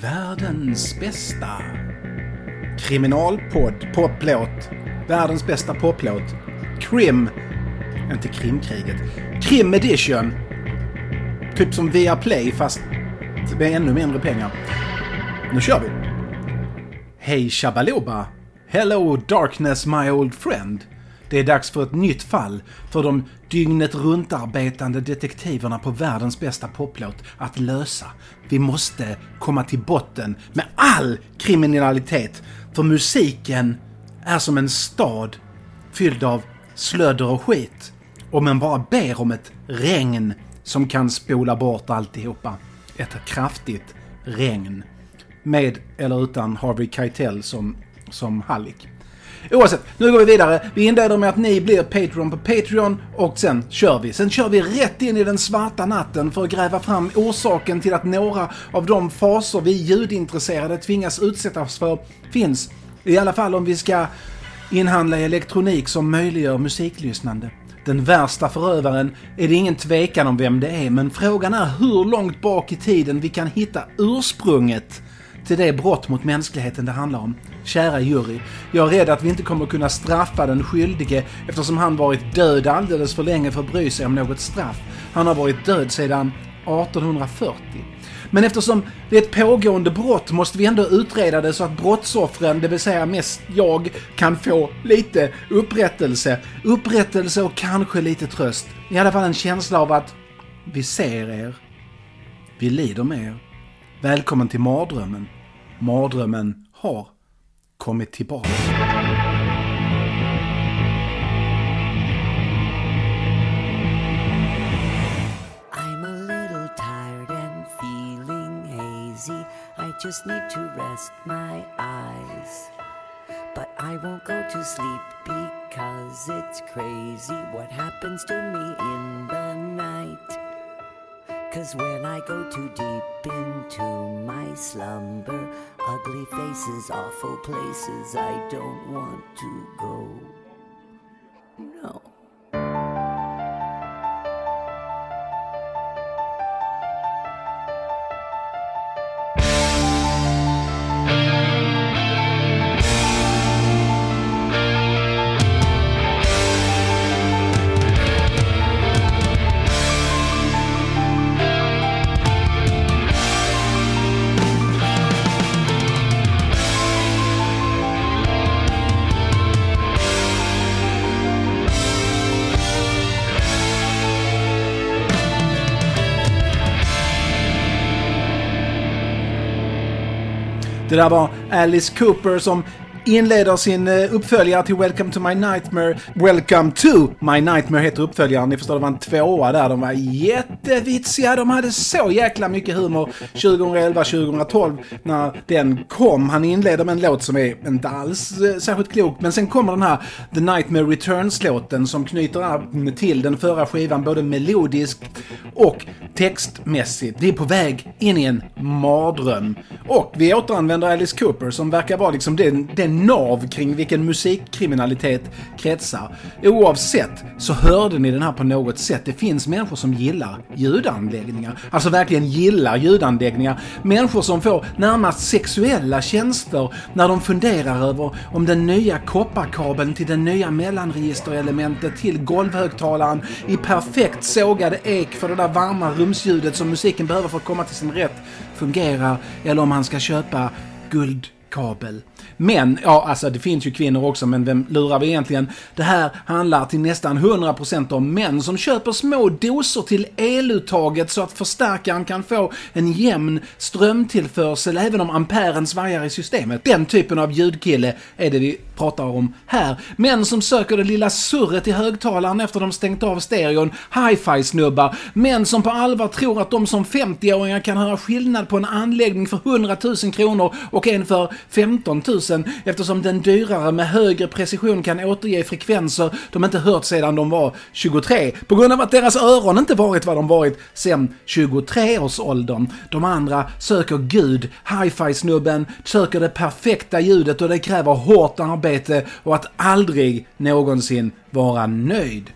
Världens bästa kriminalpodd, poplåt. Världens bästa poplåt. Krim. Inte krimkriget. Krim edition. Typ som Viaplay fast med ännu mindre pengar. Nu kör vi! Hej Shabaloba! Hello darkness my old friend! Det är dags för ett nytt fall för de dygnet runt arbetande detektiverna på världens bästa poplåt att lösa. Vi måste komma till botten med all kriminalitet. För musiken är som en stad fylld av slödder och skit. Och man bara ber om ett regn som kan spola bort alltihopa. Ett kraftigt regn. Med eller utan Harvey Keitel som, som hallick. Oavsett, nu går vi vidare. Vi inleder med att ni blir Patreon på Patreon och sen kör vi. Sen kör vi rätt in i den svarta natten för att gräva fram orsaken till att några av de faser vi ljudintresserade tvingas utsättas för finns. I alla fall om vi ska inhandla elektronik som möjliggör musiklyssnande. Den värsta förövaren är det ingen tvekan om vem det är, men frågan är hur långt bak i tiden vi kan hitta ursprunget till det brott mot mänskligheten det handlar om. Kära jury, jag är rädd att vi inte kommer kunna straffa den skyldige eftersom han varit död alldeles för länge för att bry sig om något straff. Han har varit död sedan 1840. Men eftersom det är ett pågående brott måste vi ändå utreda det så att brottsoffren, det vill säga mest jag, kan få lite upprättelse. Upprättelse och kanske lite tröst. I alla fall en känsla av att vi ser er. Vi lider med er. Välkommen till mardrömmen. Mardrömmen har kommit tillbaka. I'm a little tired and feeling hazy. I just need to rest my eyes. But I won't go to sleep because it's crazy what happens to me in the. Cause when I go too deep into my slumber, ugly faces, awful places, I don't want to go. No. Det där var Alice Cooper som inleder sin eh, uppföljare till Welcome to my nightmare. Welcome to my nightmare heter uppföljaren. Ni förstår, det var en tvåa där. De var jättevitsiga. De hade så jäkla mycket humor 2011-2012 när den kom. Han inleder med en låt som är inte alls eh, särskilt klok. Men sen kommer den här The Nightmare Returns-låten som knyter an till den förra skivan både melodiskt och textmässigt. Vi är på väg in i en mardröm. Och vi återanvänder Alice Cooper som verkar vara liksom den, den nav kring vilken musikkriminalitet kretsar. Oavsett så hörde ni den här på något sätt. Det finns människor som gillar ljudanläggningar. Alltså verkligen gillar ljudanläggningar. Människor som får närmast sexuella tjänster när de funderar över om den nya kopparkabeln till det nya mellanregisterelementet till golvhögtalaren i perfekt sågade ek för det där varma rumsljudet som musiken behöver för att komma till sin rätt fungerar eller om han ska köpa guldkabel. Men, ja alltså det finns ju kvinnor också, men vem lurar vi egentligen? Det här handlar till nästan 100% om män som köper små doser till eluttaget så att förstärkaren kan få en jämn strömtillförsel även om amperen svajar i systemet. Den typen av ljudkille är det vi pratar om här. Män som söker det lilla surret i högtalaren efter de stängt av stereon. Hi-fi-snubbar. Män som på allvar tror att de som 50-åringar kan höra skillnad på en anläggning för 100 000 kronor och en för 15 000 eftersom den dyrare med högre precision kan återge frekvenser de inte hört sedan de var 23 på grund av att deras öron inte varit vad de varit sedan 23-årsåldern. De andra söker Gud, hi-fi-snubben söker det perfekta ljudet och det kräver hårt arbete och att aldrig någonsin vara nöjd.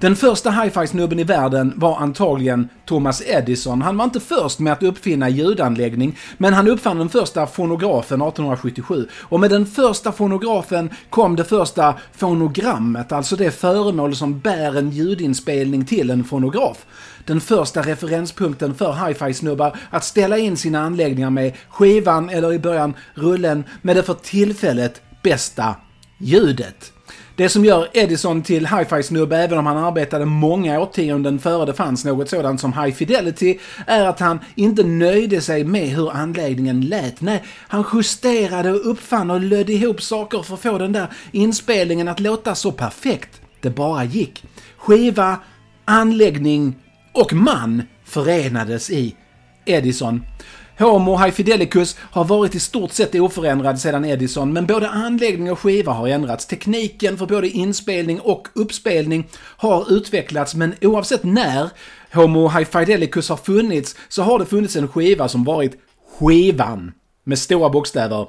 Den första hi-fi-snubben i världen var antagligen Thomas Edison. Han var inte först med att uppfinna ljudanläggning, men han uppfann den första fonografen 1877. Och med den första fonografen kom det första fonogrammet, alltså det föremål som bär en ljudinspelning till en fonograf den första referenspunkten för hi-fi-snubbar att ställa in sina anläggningar med skivan eller i början rullen med det för tillfället bästa ljudet. Det som gör Edison till hi-fi-snubbe, även om han arbetade många årtionden före det fanns något sådant som High Fidelity, är att han inte nöjde sig med hur anläggningen lät. Nej, han justerade och uppfann och lödde ihop saker för att få den där inspelningen att låta så perfekt det bara gick. Skiva, anläggning och man förenades i Edison. Homo High Fidelicus har varit i stort sett oförändrad sedan Edison, men både anläggning och skiva har ändrats. Tekniken för både inspelning och uppspelning har utvecklats, men oavsett när Homo High Fidelicus har funnits så har det funnits en skiva som varit skivan. Med stora bokstäver.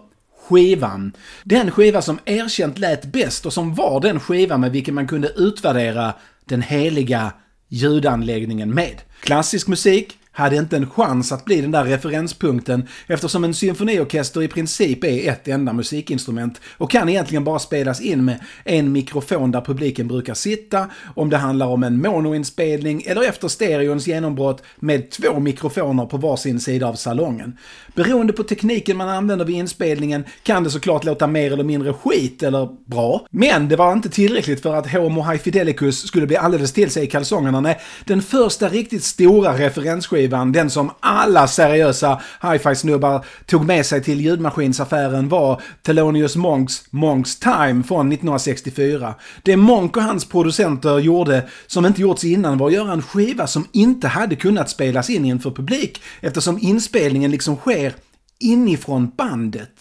Skivan. Den skiva som erkänt lät bäst och som var den skiva med vilken man kunde utvärdera den heliga ljudanläggningen med. Klassisk musik, hade inte en chans att bli den där referenspunkten eftersom en symfoniorkester i princip är ett enda musikinstrument och kan egentligen bara spelas in med en mikrofon där publiken brukar sitta, om det handlar om en monoinspelning eller efter stereons genombrott med två mikrofoner på varsin sida av salongen. Beroende på tekniken man använder vid inspelningen kan det såklart låta mer eller mindre skit eller bra, men det var inte tillräckligt för att Homo High Fidelicus skulle bli alldeles till sig i kalsongerna. Nej, den första riktigt stora referensskivan skivan, den som alla seriösa hi-fi-snubbar tog med sig till ljudmaskinsaffären var Thelonious Monks Monks Time från 1964. Det Monk och hans producenter gjorde, som inte gjorts innan, var att göra en skiva som inte hade kunnat spelas in inför publik eftersom inspelningen liksom sker inifrån bandet.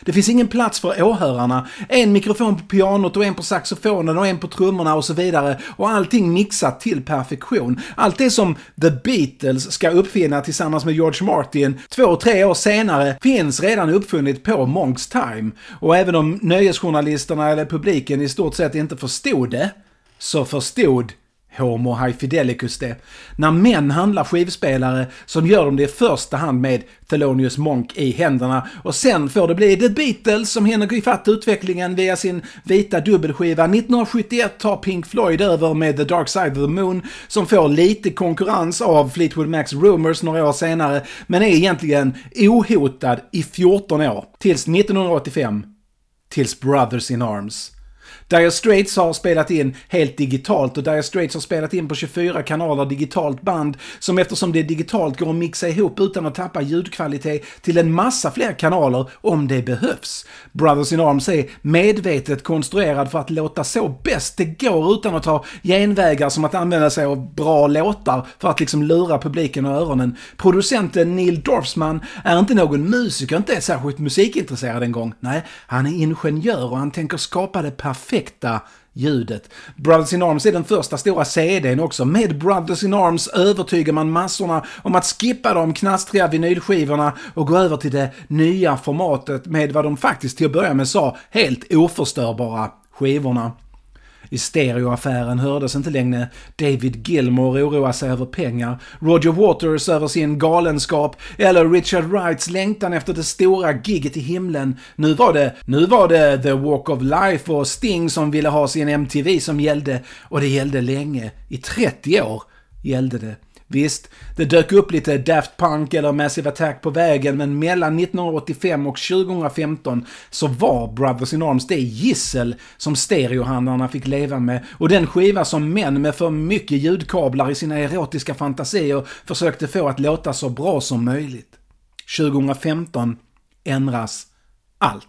Det finns ingen plats för åhörarna. En mikrofon på pianot och en på saxofonen och en på trummorna och så vidare. Och allting mixat till perfektion. Allt det som The Beatles ska uppfinna tillsammans med George Martin två, tre år senare finns redan uppfunnit på Monks Time. Och även om nöjesjournalisterna eller publiken i stort sett inte förstod det, så förstod Homo High Fidelicus det. När män handlar skivspelare så gör de det i första hand med Thelonious Monk i händerna och sen får det bli The Beatles som hinner ifatt utvecklingen via sin vita dubbelskiva. 1971 tar Pink Floyd över med The Dark Side of the Moon som får lite konkurrens av Fleetwood Macs Rumors några år senare men är egentligen ohotad i 14 år. Tills 1985. Tills Brothers in Arms. Dire Straits har spelat in helt digitalt och Dire Straits har spelat in på 24 kanaler digitalt band som eftersom det är digitalt går att mixa ihop utan att tappa ljudkvalitet till en massa fler kanaler om det behövs. Brothers in Arms är medvetet konstruerad för att låta så bäst det går utan att ta genvägar som att använda sig av bra låtar för att liksom lura publiken och öronen. Producenten Neil Dorfsman är inte någon musiker, inte särskilt musikintresserad en gång. Nej, han är ingenjör och han tänker skapa det perfekt perfekta ljudet. Brothers in Arms är den första stora CDn också. Med Brothers in Arms övertygar man massorna om att skippa de knastriga vinylskivorna och gå över till det nya formatet med vad de faktiskt till att börja med sa helt oförstörbara skivorna. I stereoaffären hördes inte längre David Gilmore oroa sig över pengar, Roger Waters över sin galenskap eller Richard Wrights längtan efter det stora giget i himlen. Nu var det, nu var det The Walk of Life och Sting som ville ha sin MTV som gällde och det gällde länge. I 30 år gällde det. Visst, det dök upp lite Daft Punk eller Massive Attack på vägen, men mellan 1985 och 2015 så var Brothers in Arms det gissel som stereohandlarna fick leva med och den skiva som män med för mycket ljudkablar i sina erotiska fantasier försökte få att låta så bra som möjligt. 2015 ändras allt.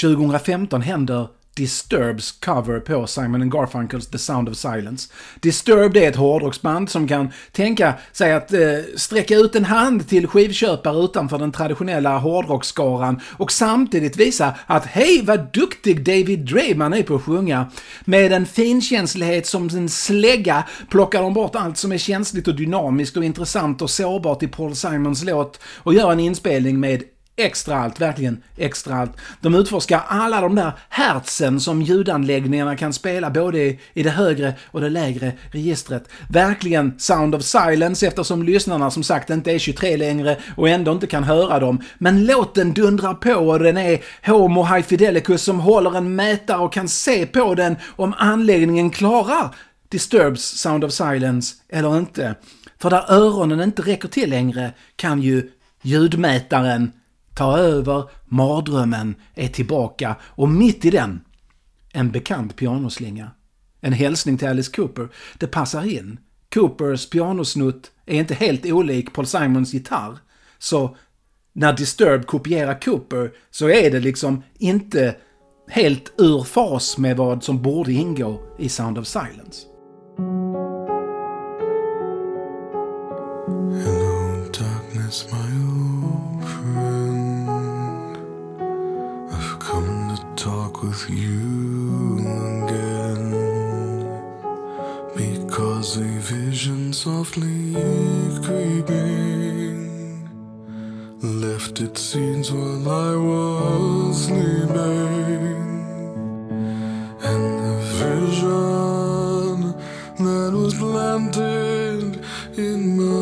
2015 händer Disturbs cover på Simon Garfunkels The Sound of Silence. Disturbed är ett hårdrocksband som kan tänka sig att eh, sträcka ut en hand till skivköpare utanför den traditionella hårdrocksskaran och samtidigt visa att hej vad duktig David Drayman är på att sjunga. Med en finkänslighet som en slägga plockar de bort allt som är känsligt och dynamiskt och intressant och sårbart i Paul Simons låt och gör en inspelning med extra allt, verkligen extra allt. De utforskar alla de där hertzen som ljudanläggningarna kan spela både i det högre och det lägre registret. Verkligen Sound of Silence eftersom lyssnarna som sagt inte är 23 längre och ändå inte kan höra dem. Men låten dundrar på och den är Homo High Fidelicus som håller en mätare och kan se på den om anläggningen klarar Disturbs Sound of Silence eller inte. För där öronen inte räcker till längre kan ju ljudmätaren ta över, mardrömmen är tillbaka och mitt i den en bekant pianoslinga. En hälsning till Alice Cooper. Det passar in. Coopers pianosnutt är inte helt olik Paul Simons gitarr. Så när Disturbed kopierar Cooper så är det liksom inte helt ur fas med vad som borde ingå i Sound of Silence. Hello, darkness, with you again. Because a vision softly creeping left its scenes while I was sleeping. And the vision that was planted in my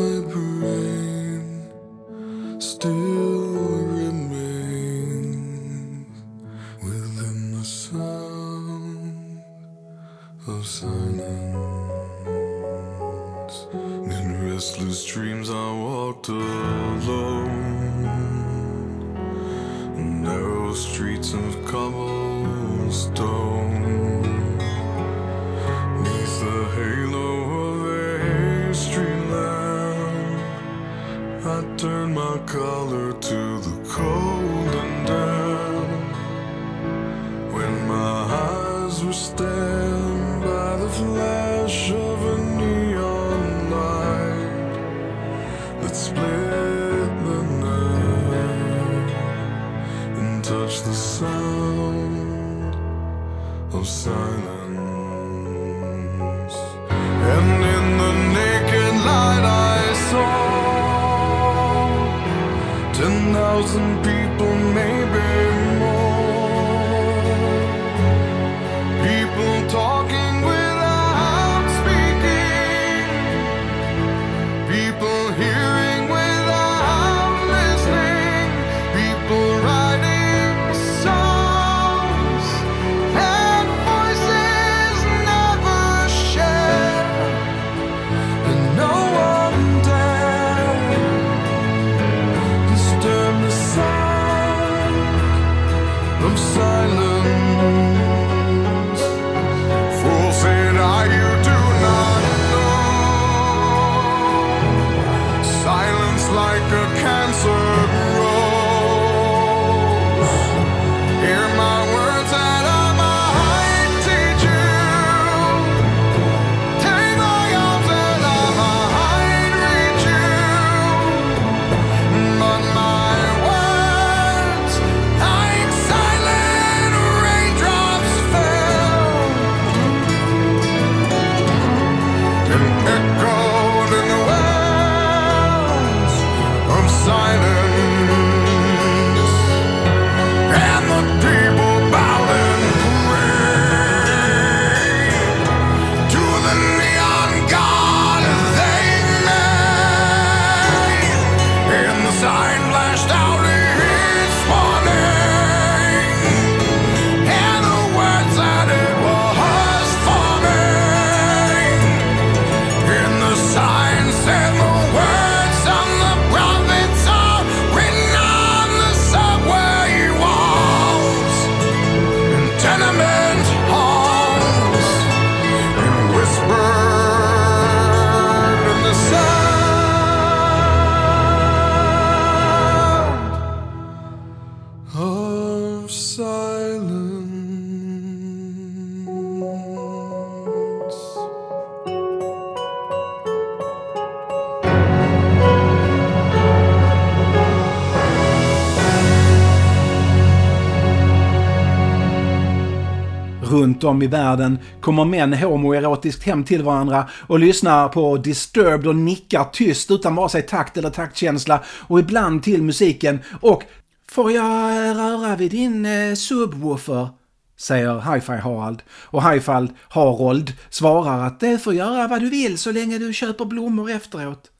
Runt om i världen kommer män homoerotiskt hem till varandra och lyssnar på Disturbed och nickar tyst utan vare sig takt eller taktkänsla och ibland till musiken och Får jag röra vid din eh, subwoofer? säger Hi-Fi Harald. Och Hi-Fi Harold svarar att det får göra vad du vill så länge du köper blommor efteråt.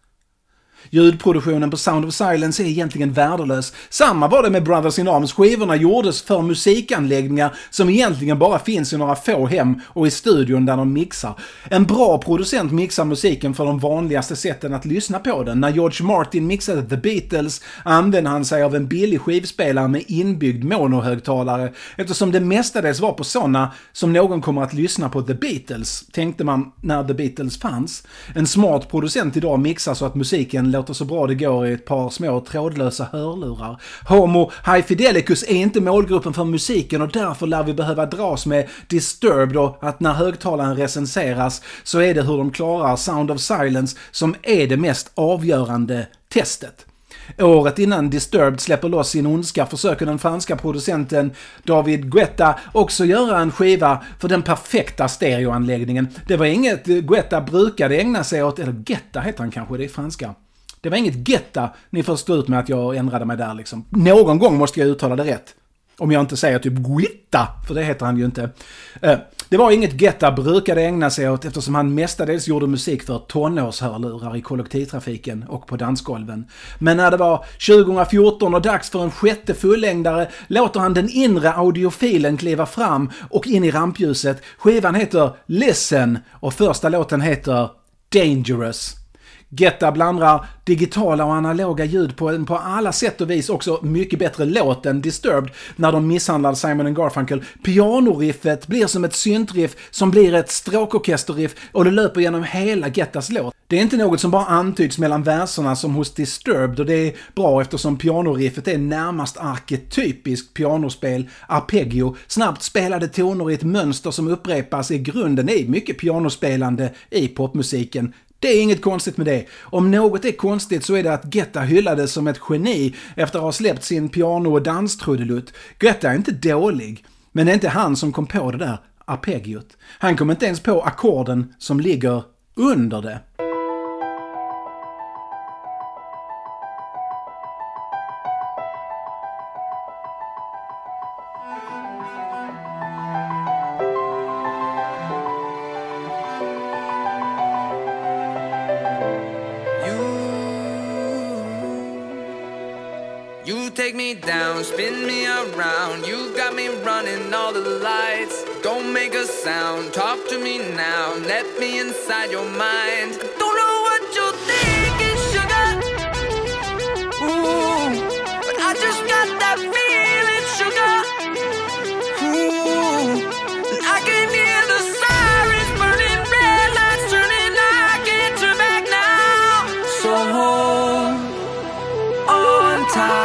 Ljudproduktionen på Sound of Silence är egentligen värdelös. Samma var det med Brothers in Arms. Skivorna gjordes för musikanläggningar som egentligen bara finns i några få hem och i studion där de mixar. En bra producent mixar musiken för de vanligaste sätten att lyssna på den. När George Martin mixade The Beatles använde han sig av en billig skivspelare med inbyggd monohögtalare eftersom det mestadels var på sådana som någon kommer att lyssna på The Beatles, tänkte man när The Beatles fanns. En smart producent idag mixar så att musiken låter så bra det går i ett par små trådlösa hörlurar. Homo High Fidelicus är inte målgruppen för musiken och därför lär vi behöva dras med Disturbed och att när högtalaren recenseras så är det hur de klarar Sound of Silence som är det mest avgörande testet. Året innan Disturbed släpper loss sin ondska försöker den franska producenten David Guetta också göra en skiva för den perfekta stereoanläggningen. Det var inget Guetta brukade ägna sig åt, eller Guetta heter han kanske, det är franska. Det var inget getta, ni får stå ut med att jag ändrade mig där liksom. Någon gång måste jag uttala det rätt. Om jag inte säger typ Guitta, för det heter han ju inte. Eh, det var inget Getta brukade ägna sig åt eftersom han mestadels gjorde musik för tonårshörlurar i kollektivtrafiken och på dansgolven. Men när det var 2014 och dags för en sjätte fullängdare låter han den inre audiofilen kliva fram och in i rampljuset. Skivan heter Listen och första låten heter Dangerous. Getta blandar digitala och analoga ljud på på alla sätt och vis också mycket bättre låt än Disturbed när de misshandlar Simon Garfunkel. Pianoriffet blir som ett syntriff som blir ett stråkorkesterriff och det löper genom hela Gettas låt. Det är inte något som bara antyds mellan verserna som hos Disturbed och det är bra eftersom pianoriffet är närmast arketypiskt pianospel, arpeggio, snabbt spelade toner i ett mönster som upprepas i grunden är mycket pianospelande i popmusiken. Det är inget konstigt med det. Om något är konstigt så är det att Getta hyllades som ett geni efter att ha släppt sin piano och danstrudelutt. Getta är inte dålig, men det är inte han som kom på det där arpeggiot. Han kom inte ens på ackorden som ligger under det. Sound, talk to me now. Let me inside your mind. Don't know what you're thinking, sugar. Ooh, but I just got that feeling, sugar. Ooh, and I can hear the sirens burning, red lights turning. I can't turn back now. So hold on tight.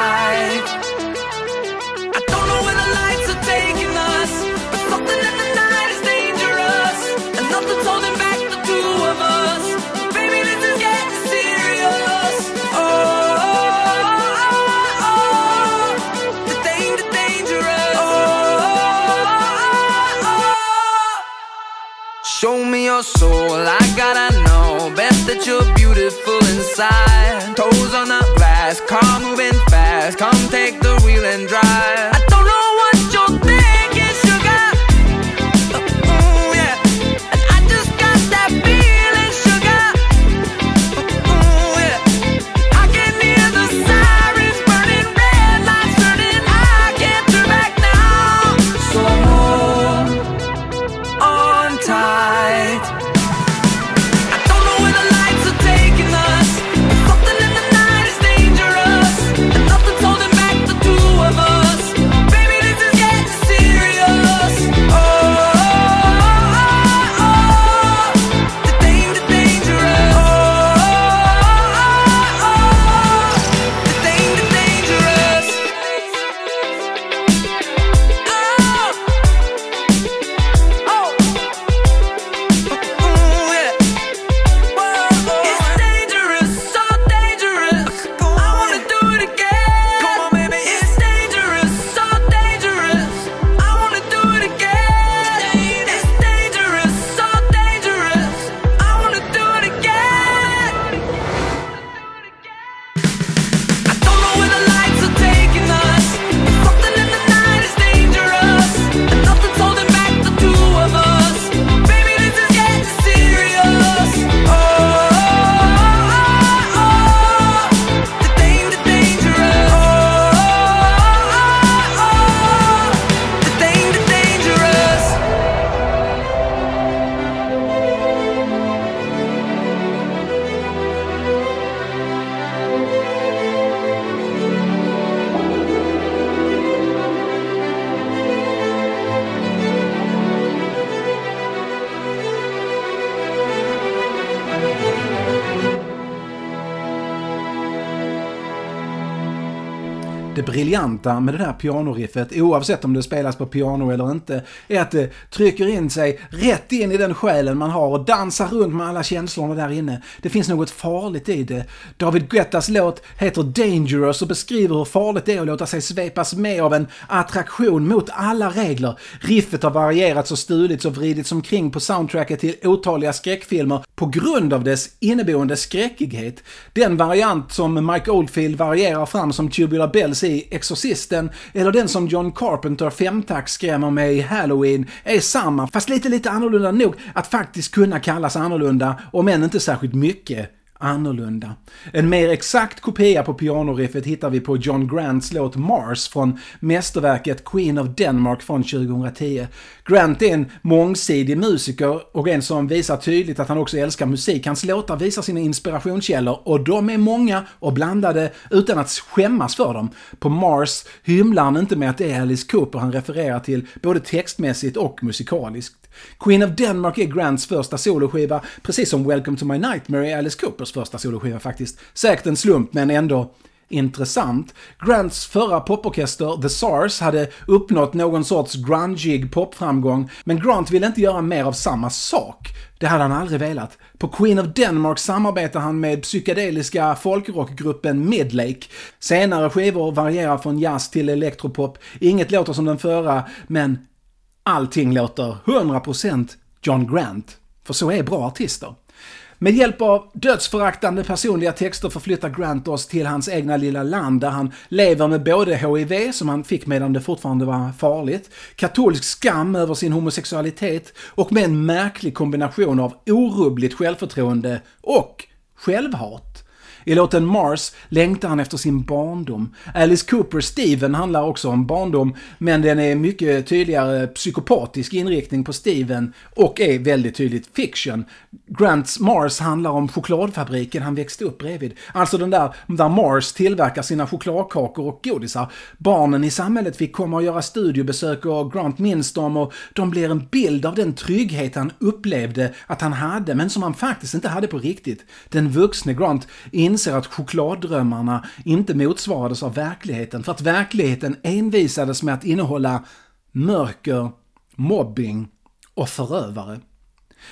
Inside. Toes on the glass, car moving fast. Come take the wheel and drive. Briljanta med det där pianoriffet, oavsett om det spelas på piano eller inte, är att det trycker in sig rätt in i den själen man har och dansar runt med alla känslorna där inne. Det finns något farligt i det. David Guettas låt heter Dangerous och beskriver hur farligt det är att låta sig svepas med av en attraktion mot alla regler. Riffet har varierats och stulits och vridits omkring på soundtracket till otaliga skräckfilmer på grund av dess inneboende skräckighet. Den variant som Mike Oldfield varierar fram som Tubular Bells i Exorcisten eller den som John Carpenter femtakt skrämmer med i Halloween är samma, fast lite lite annorlunda nog att faktiskt kunna kallas annorlunda, om än inte särskilt mycket annorlunda. En mer exakt kopia på pianoriffet hittar vi på John Grants låt Mars från mästerverket Queen of Denmark från 2010. Grant är en mångsidig musiker och en som visar tydligt att han också älskar musik. Hans låtar visar sina inspirationskällor och de är många och blandade utan att skämmas för dem. På Mars hymlar han inte med att det är Alice Cooper han refererar till både textmässigt och musikaliskt. Queen of Denmark är Grants första soloskiva, precis som Welcome to My Nightmare är Alice Coopers första soloskiva faktiskt. Säkert en slump, men ändå intressant. Grants förra poporkester, The SARS, hade uppnått någon sorts grungig popframgång, men Grant ville inte göra mer av samma sak. Det hade han aldrig velat. På Queen of Denmark samarbetar han med psykedeliska folkrockgruppen Midlake. Senare skivor varierar från jazz till elektropop. Inget låter som den förra, men allting låter 100% John Grant. För så är bra artister. Med hjälp av dödsföraktande personliga texter förflyttar Grant oss till hans egna lilla land där han lever med både HIV, som han fick medan det fortfarande var farligt, katolsk skam över sin homosexualitet och med en märklig kombination av orubbligt självförtroende och självhat. I låten Mars längtar han efter sin barndom. Alice Cooper Steven handlar också om barndom, men den är mycket tydligare psykopatisk inriktning på Steven och är väldigt tydligt fiction. Grants Mars handlar om chokladfabriken han växte upp bredvid. Alltså den där, där Mars tillverkar sina chokladkakor och godisar. Barnen i samhället fick komma och göra studiebesök och Grant minns dem och de blir en bild av den trygghet han upplevde att han hade, men som han faktiskt inte hade på riktigt. Den vuxne Grant inser inser att chokladdrömmarna inte motsvarades av verkligheten, för att verkligheten envisades med att innehålla mörker, mobbing och förövare.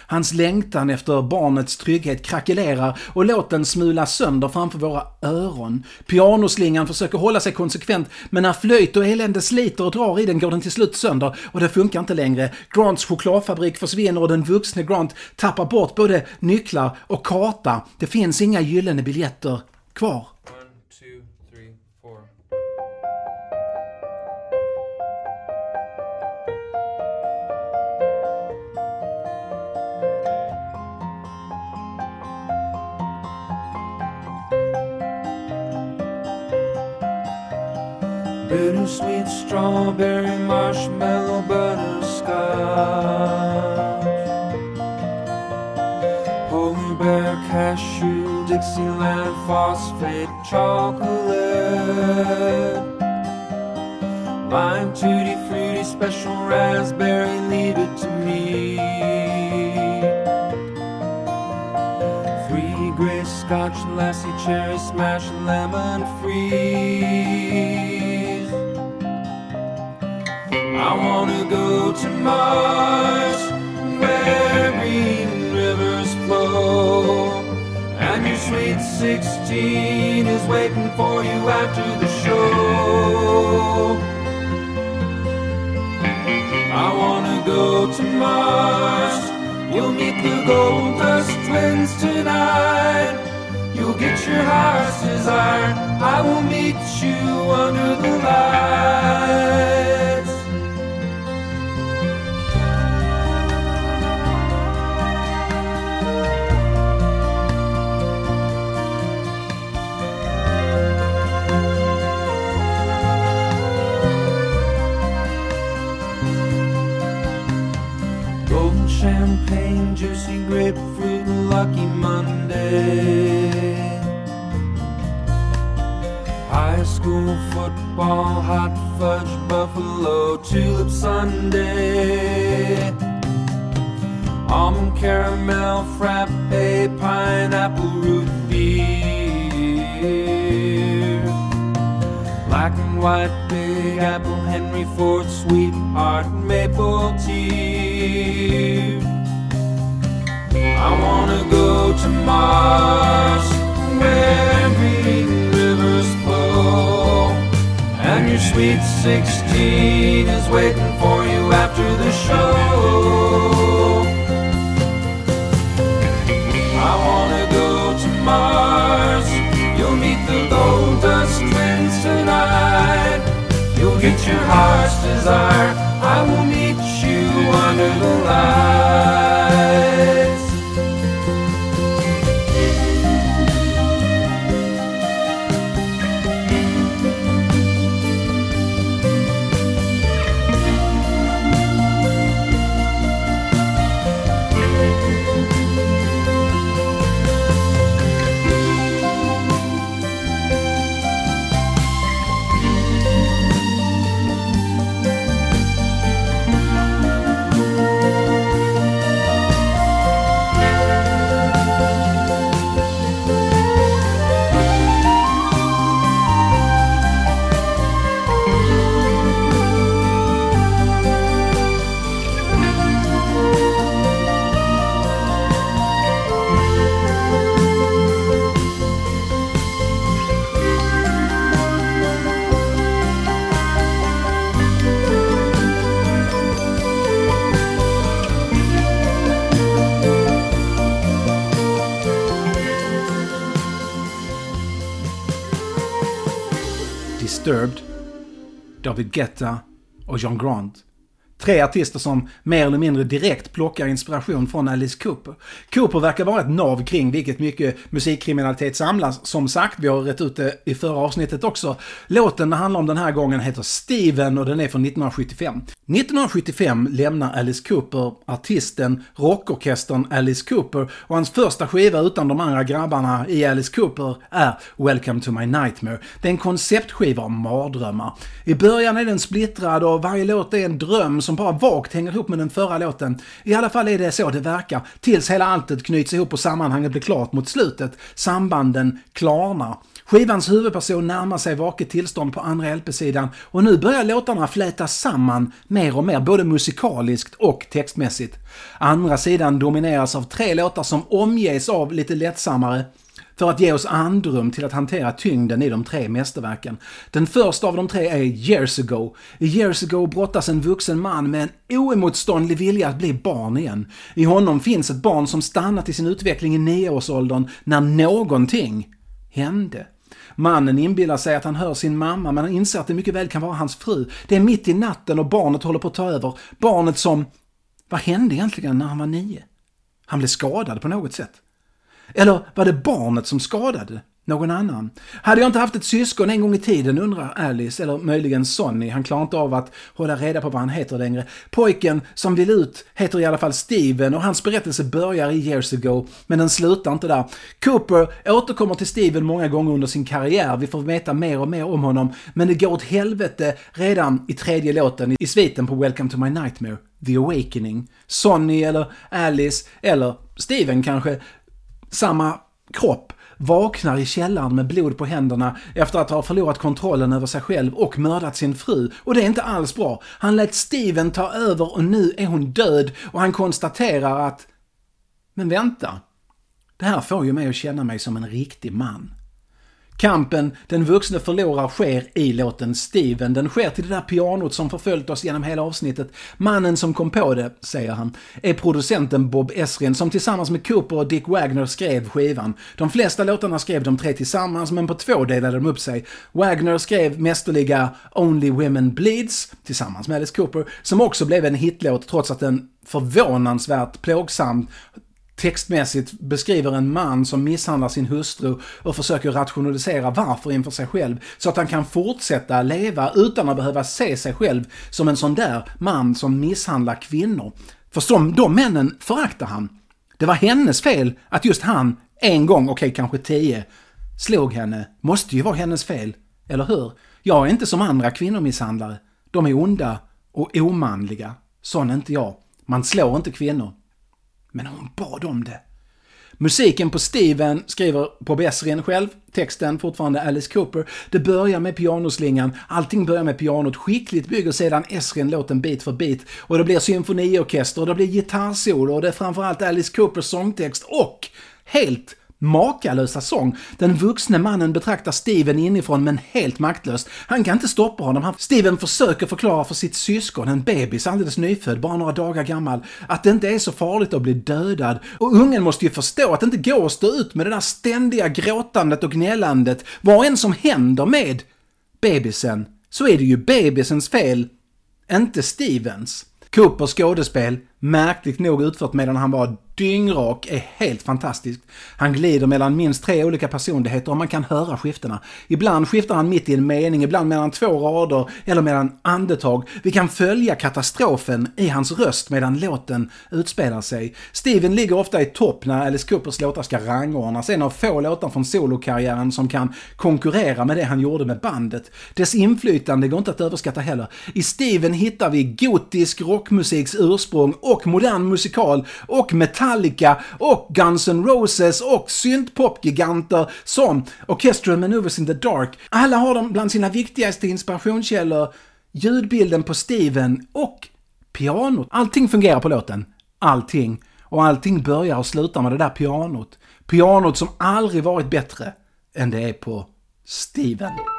Hans längtan efter barnets trygghet krackelerar och låten smulas sönder framför våra öron. Pianoslingan försöker hålla sig konsekvent, men när flöjt och elände sliter och drar i den går den till slut sönder och det funkar inte längre. Grants chokladfabrik försvinner och den vuxne Grant tappar bort både nycklar och karta. Det finns inga gyllene biljetter kvar. Bittersweet strawberry marshmallow butterscotch. Holy Bear cashew Dixieland phosphate chocolate. Lime tutti fruity special raspberry leave it to me. Three gray scotch lassie cherry smash lemon freeze go to Mars where green rivers flow and your sweet 16 is waiting for you after the show. I wanna go to Mars. You'll meet the Gold Dust Twins tonight. You'll get your heart's desire. I will meet you under the lights. Football, hot fudge, buffalo, tulip Sunday. Almond caramel, frappe, pineapple root beer. Black and white, big apple, Henry Ford, sweetheart, maple tea. I wanna go to Mars, sweet 16 is waiting for you after the show. I wanna go to Mars. You'll meet the gold dust twins tonight. You'll get your heart's desire. David Guetta och John Grant. Tre artister som mer eller mindre direkt plockar inspiration från Alice Cooper. Cooper verkar vara ett nav kring vilket mycket musikkriminalitet samlas. Som sagt, vi har rätt ut det i förra avsnittet också. Låten det handlar om den här gången heter Steven och den är från 1975. 1975 lämnar Alice Cooper artisten, rockorkestern Alice Cooper och hans första skiva utan de andra grabbarna i Alice Cooper är Welcome to my nightmare. Det är en konceptskiva om mardrömmar. I början är den splittrad och varje låt är en dröm som bara vagt hänger ihop med den förra låten. I alla fall är det så det verkar, tills hela alltet knyts ihop och sammanhanget blir klart mot slutet. Sambanden klarnar. Skivans huvudperson närmar sig vaket tillstånd på andra LP-sidan och nu börjar låtarna flätas samman mer och mer, både musikaliskt och textmässigt. Andra sidan domineras av tre låtar som omges av lite lättsammare för att ge oss andrum till att hantera tyngden i de tre mästerverken. Den första av de tre är Years ago. I Years ago brottas en vuxen man med en oemotståndlig vilja att bli barn igen. I honom finns ett barn som stannat i sin utveckling i nioårsåldern när någonting hände. Mannen inbillar sig att han hör sin mamma men han inser att det mycket väl kan vara hans fru. Det är mitt i natten och barnet håller på att ta över. Barnet som... Vad hände egentligen när han var nio? Han blev skadad på något sätt. Eller var det barnet som skadade någon annan? Hade jag inte haft ett syskon en gång i tiden undrar Alice, eller möjligen Sonny. Han klarar inte av att hålla reda på vad han heter längre. Pojken som vill ut heter i alla fall Steven och hans berättelse börjar i years ago, men den slutar inte där. Cooper återkommer till Steven många gånger under sin karriär. Vi får veta mer och mer om honom, men det går åt helvete redan i tredje låten i sviten på Welcome to my nightmare. The Awakening. Sonny eller Alice, eller Steven kanske, samma kropp vaknar i källaren med blod på händerna efter att ha förlorat kontrollen över sig själv och mördat sin fru. Och det är inte alls bra. Han lät Steven ta över och nu är hon död och han konstaterar att... Men vänta. Det här får ju mig att känna mig som en riktig man. Kampen den vuxne förlorar sker i låten Steven. Den sker till det där pianot som förföljt oss genom hela avsnittet. Mannen som kom på det, säger han, är producenten Bob Esrin som tillsammans med Cooper och Dick Wagner skrev skivan. De flesta låtarna skrev de tre tillsammans men på två delade de upp sig. Wagner skrev mästerliga Only Women Bleeds tillsammans med Alice Cooper som också blev en hitlåt trots att den förvånansvärt plågsamt textmässigt beskriver en man som misshandlar sin hustru och försöker rationalisera varför inför sig själv så att han kan fortsätta leva utan att behöva se sig själv som en sån där man som misshandlar kvinnor. För som de männen föraktar han. Det var hennes fel att just han en gång, okej okay, kanske tio, slog henne. Måste ju vara hennes fel, eller hur? Jag är inte som andra kvinnomisshandlare. De är onda och omanliga. Sån är inte jag. Man slår inte kvinnor. Men hon bad om det. Musiken på Steven skriver på Esrin själv, texten fortfarande Alice Cooper. Det börjar med pianoslingan, allting börjar med pianot, skickligt bygger sedan Esrin låten bit för bit och det blir symfoniorkester och det blir gitarrsolo och det är framförallt Alice Coopers sångtext och helt makalösa sång. Den vuxne mannen betraktar Steven inifrån men helt maktlöst. Han kan inte stoppa honom. Han, Steven försöker förklara för sitt syskon, en bebis alldeles nyfödd, bara några dagar gammal, att det inte är så farligt att bli dödad. Och ungen måste ju förstå att det inte går att stå ut med det där ständiga gråtandet och gnällandet. Vad än som händer med bebisen, så är det ju bebisens fel, inte Stevens. Coopers skådespel, märkligt nog utfört medan han var dyngrak, är helt fantastiskt. Han glider mellan minst tre olika personligheter och man kan höra skiftena. Ibland skiftar han mitt i en mening, ibland mellan två rader eller mellan andetag. Vi kan följa katastrofen i hans röst medan låten utspelar sig. Steven ligger ofta i topp när Alice Coopers låtar ska rangordnas, en av få låtar från solokarriären som kan konkurrera med det han gjorde med bandet. Dess inflytande går inte att överskatta heller. I Steven hittar vi gotisk rockmusiks ursprung och modern musikal och Metallica och Guns N' Roses och syntpopgiganter som Orchestral Maneuvers in the Dark. Alla har de bland sina viktigaste inspirationskällor ljudbilden på Steven och pianot. Allting fungerar på låten. Allting. Och allting börjar och slutar med det där pianot. Pianot som aldrig varit bättre än det är på Steven.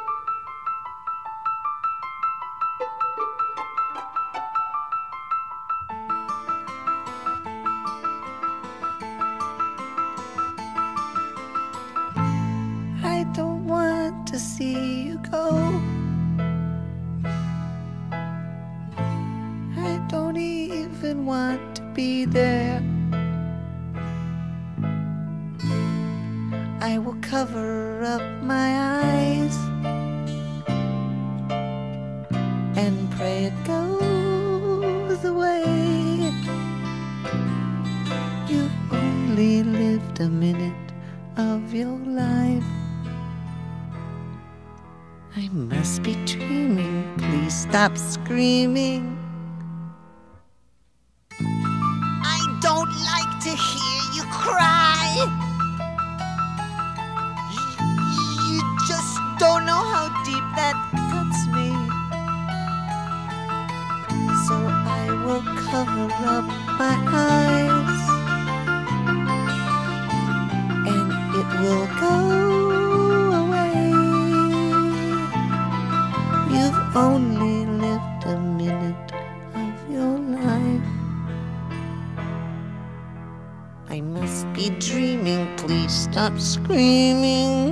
Only lived a minute of your life. I must be dreaming. Please stop screaming.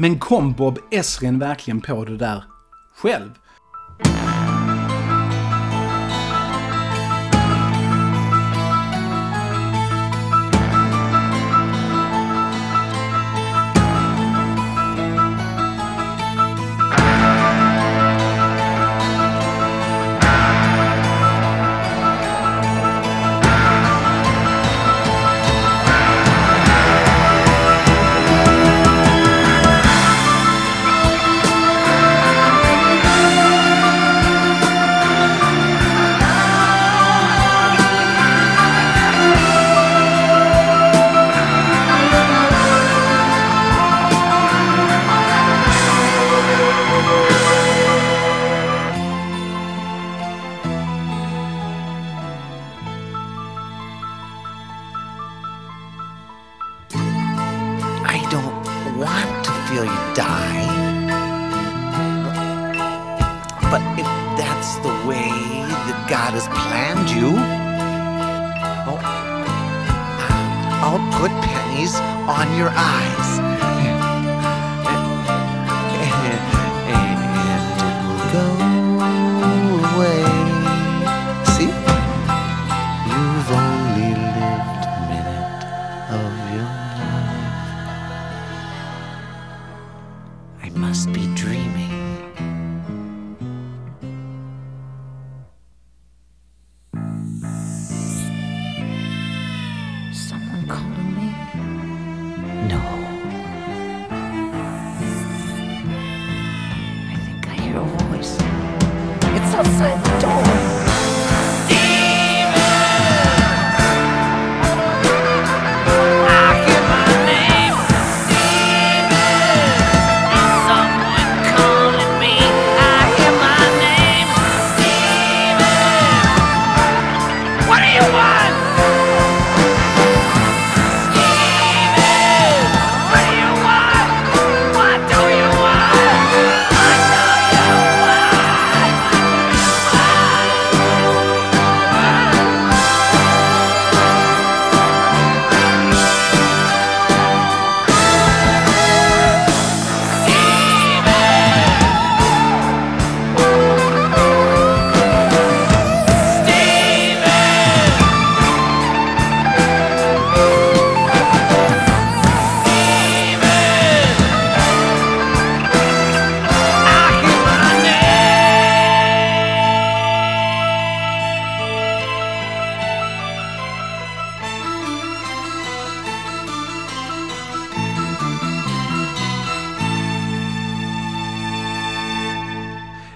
Men kom Bob Esrin verkligen på det där själv?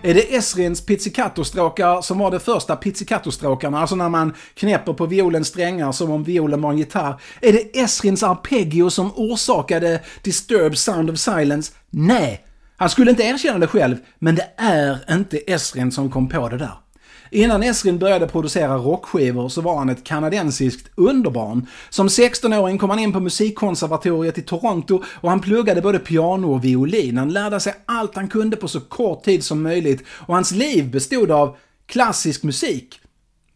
Är det Esrins pizzicato-stråkar som var de första pizzicato-stråkarna, alltså när man knäpper på violens strängar som om violen var en gitarr? Är det Esrins arpeggio som orsakade Disturbed Sound of Silence? Nej! Han skulle inte erkänna det själv, men det är inte Esrin som kom på det där. Innan Esrin började producera rockskivor så var han ett kanadensiskt underbarn. Som 16-åring kom han in på musikkonservatoriet i Toronto och han pluggade både piano och violin. Han lärde sig allt han kunde på så kort tid som möjligt och hans liv bestod av klassisk musik.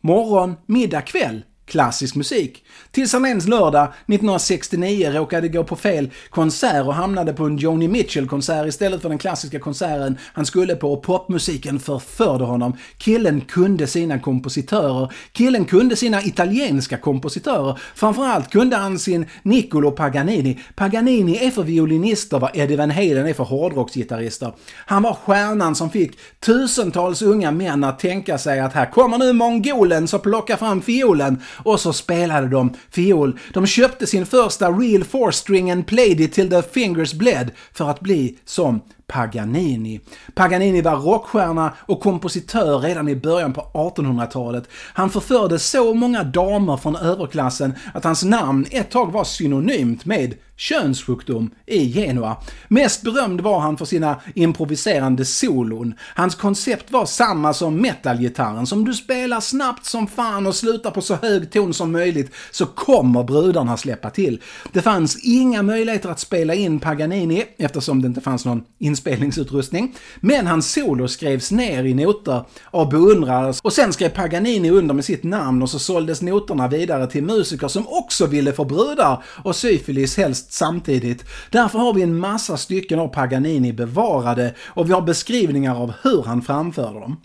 Morgon, middag, kväll. Klassisk musik. Tills han ens lördag 1969 råkade gå på fel konsert och hamnade på en Joni Mitchell-konsert istället för den klassiska konserten han skulle på och popmusiken förförde honom. Killen kunde sina kompositörer. Killen kunde sina italienska kompositörer. Framförallt kunde han sin Niccolo Paganini. Paganini är för violinister vad Eddie Van Halen är för hårdrocksgitarrister. Han var stjärnan som fick tusentals unga män att tänka sig att här kommer nu mongolen så plocka fram fiolen och så spelade de fiol. De köpte sin första Real Four String and played it till the fingers bled för att bli som Paganini. Paganini var rockstjärna och kompositör redan i början på 1800-talet. Han förförde så många damer från överklassen att hans namn ett tag var synonymt med könssjukdom i Genua. Mest berömd var han för sina improviserande solon. Hans koncept var samma som metalgitarren, som du spelar snabbt som fan och slutar på så hög ton som möjligt så kommer brudarna släppa till. Det fanns inga möjligheter att spela in Paganini eftersom det inte fanns någon inspelningsutrustning. Men hans solo skrevs ner i noter av beundrare och sen skrev Paganini under med sitt namn och så såldes noterna vidare till musiker som också ville få brudar och syfilis helst samtidigt. Därför har vi en massa stycken av Paganini bevarade och vi har beskrivningar av hur han framförde dem.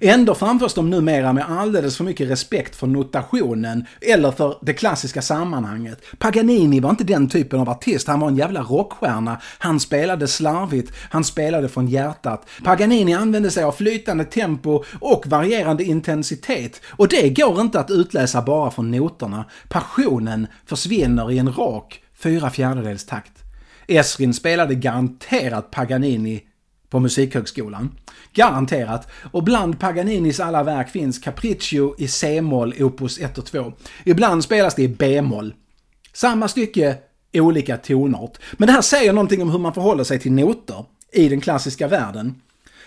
Ändå framförs de numera med alldeles för mycket respekt för notationen eller för det klassiska sammanhanget. Paganini var inte den typen av artist, han var en jävla rockstjärna. Han spelade slarvigt, han spelade från hjärtat. Paganini använde sig av flytande tempo och varierande intensitet. Och det går inte att utläsa bara från noterna. Passionen försvinner i en rak fyra fjärdedels takt. Esrin spelade garanterat Paganini på Musikhögskolan. Garanterat. Och bland Paganinis alla verk finns Capriccio i C-moll, opus 1 och 2. Ibland spelas det i B-moll. Samma stycke, olika tonart. Men det här säger någonting om hur man förhåller sig till noter i den klassiska världen.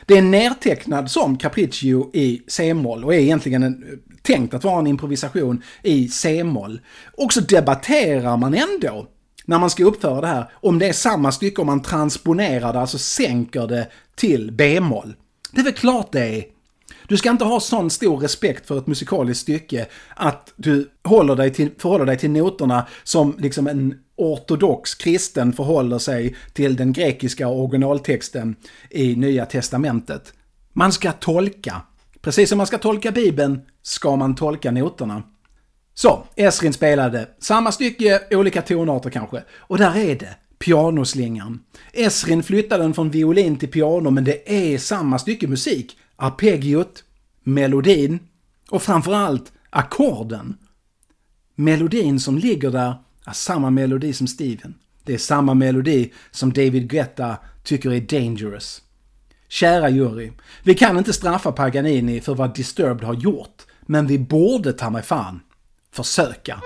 Det är nertecknad som Capriccio i C-moll och är egentligen en, tänkt att vara en improvisation i C-moll. Och så debatterar man ändå när man ska uppföra det här, om det är samma stycke om man transponerar det, alltså sänker det till b-moll. Det är väl klart det är. Du ska inte ha sån stor respekt för ett musikaliskt stycke att du håller dig till, förhåller dig till noterna som liksom en ortodox kristen förhåller sig till den grekiska originaltexten i Nya Testamentet. Man ska tolka. Precis som man ska tolka Bibeln ska man tolka noterna. Så, Esrin spelade samma stycke, olika tonarter kanske. Och där är det, pianoslingan. Esrin flyttade den från violin till piano, men det är samma stycke musik. Arpeggiot, melodin och framförallt ackorden. Melodin som ligger där är samma melodi som Steven. Det är samma melodi som David Guetta tycker är dangerous. Kära jury, vi kan inte straffa Paganini för vad Disturbed har gjort, men vi borde ta mig fan försöka.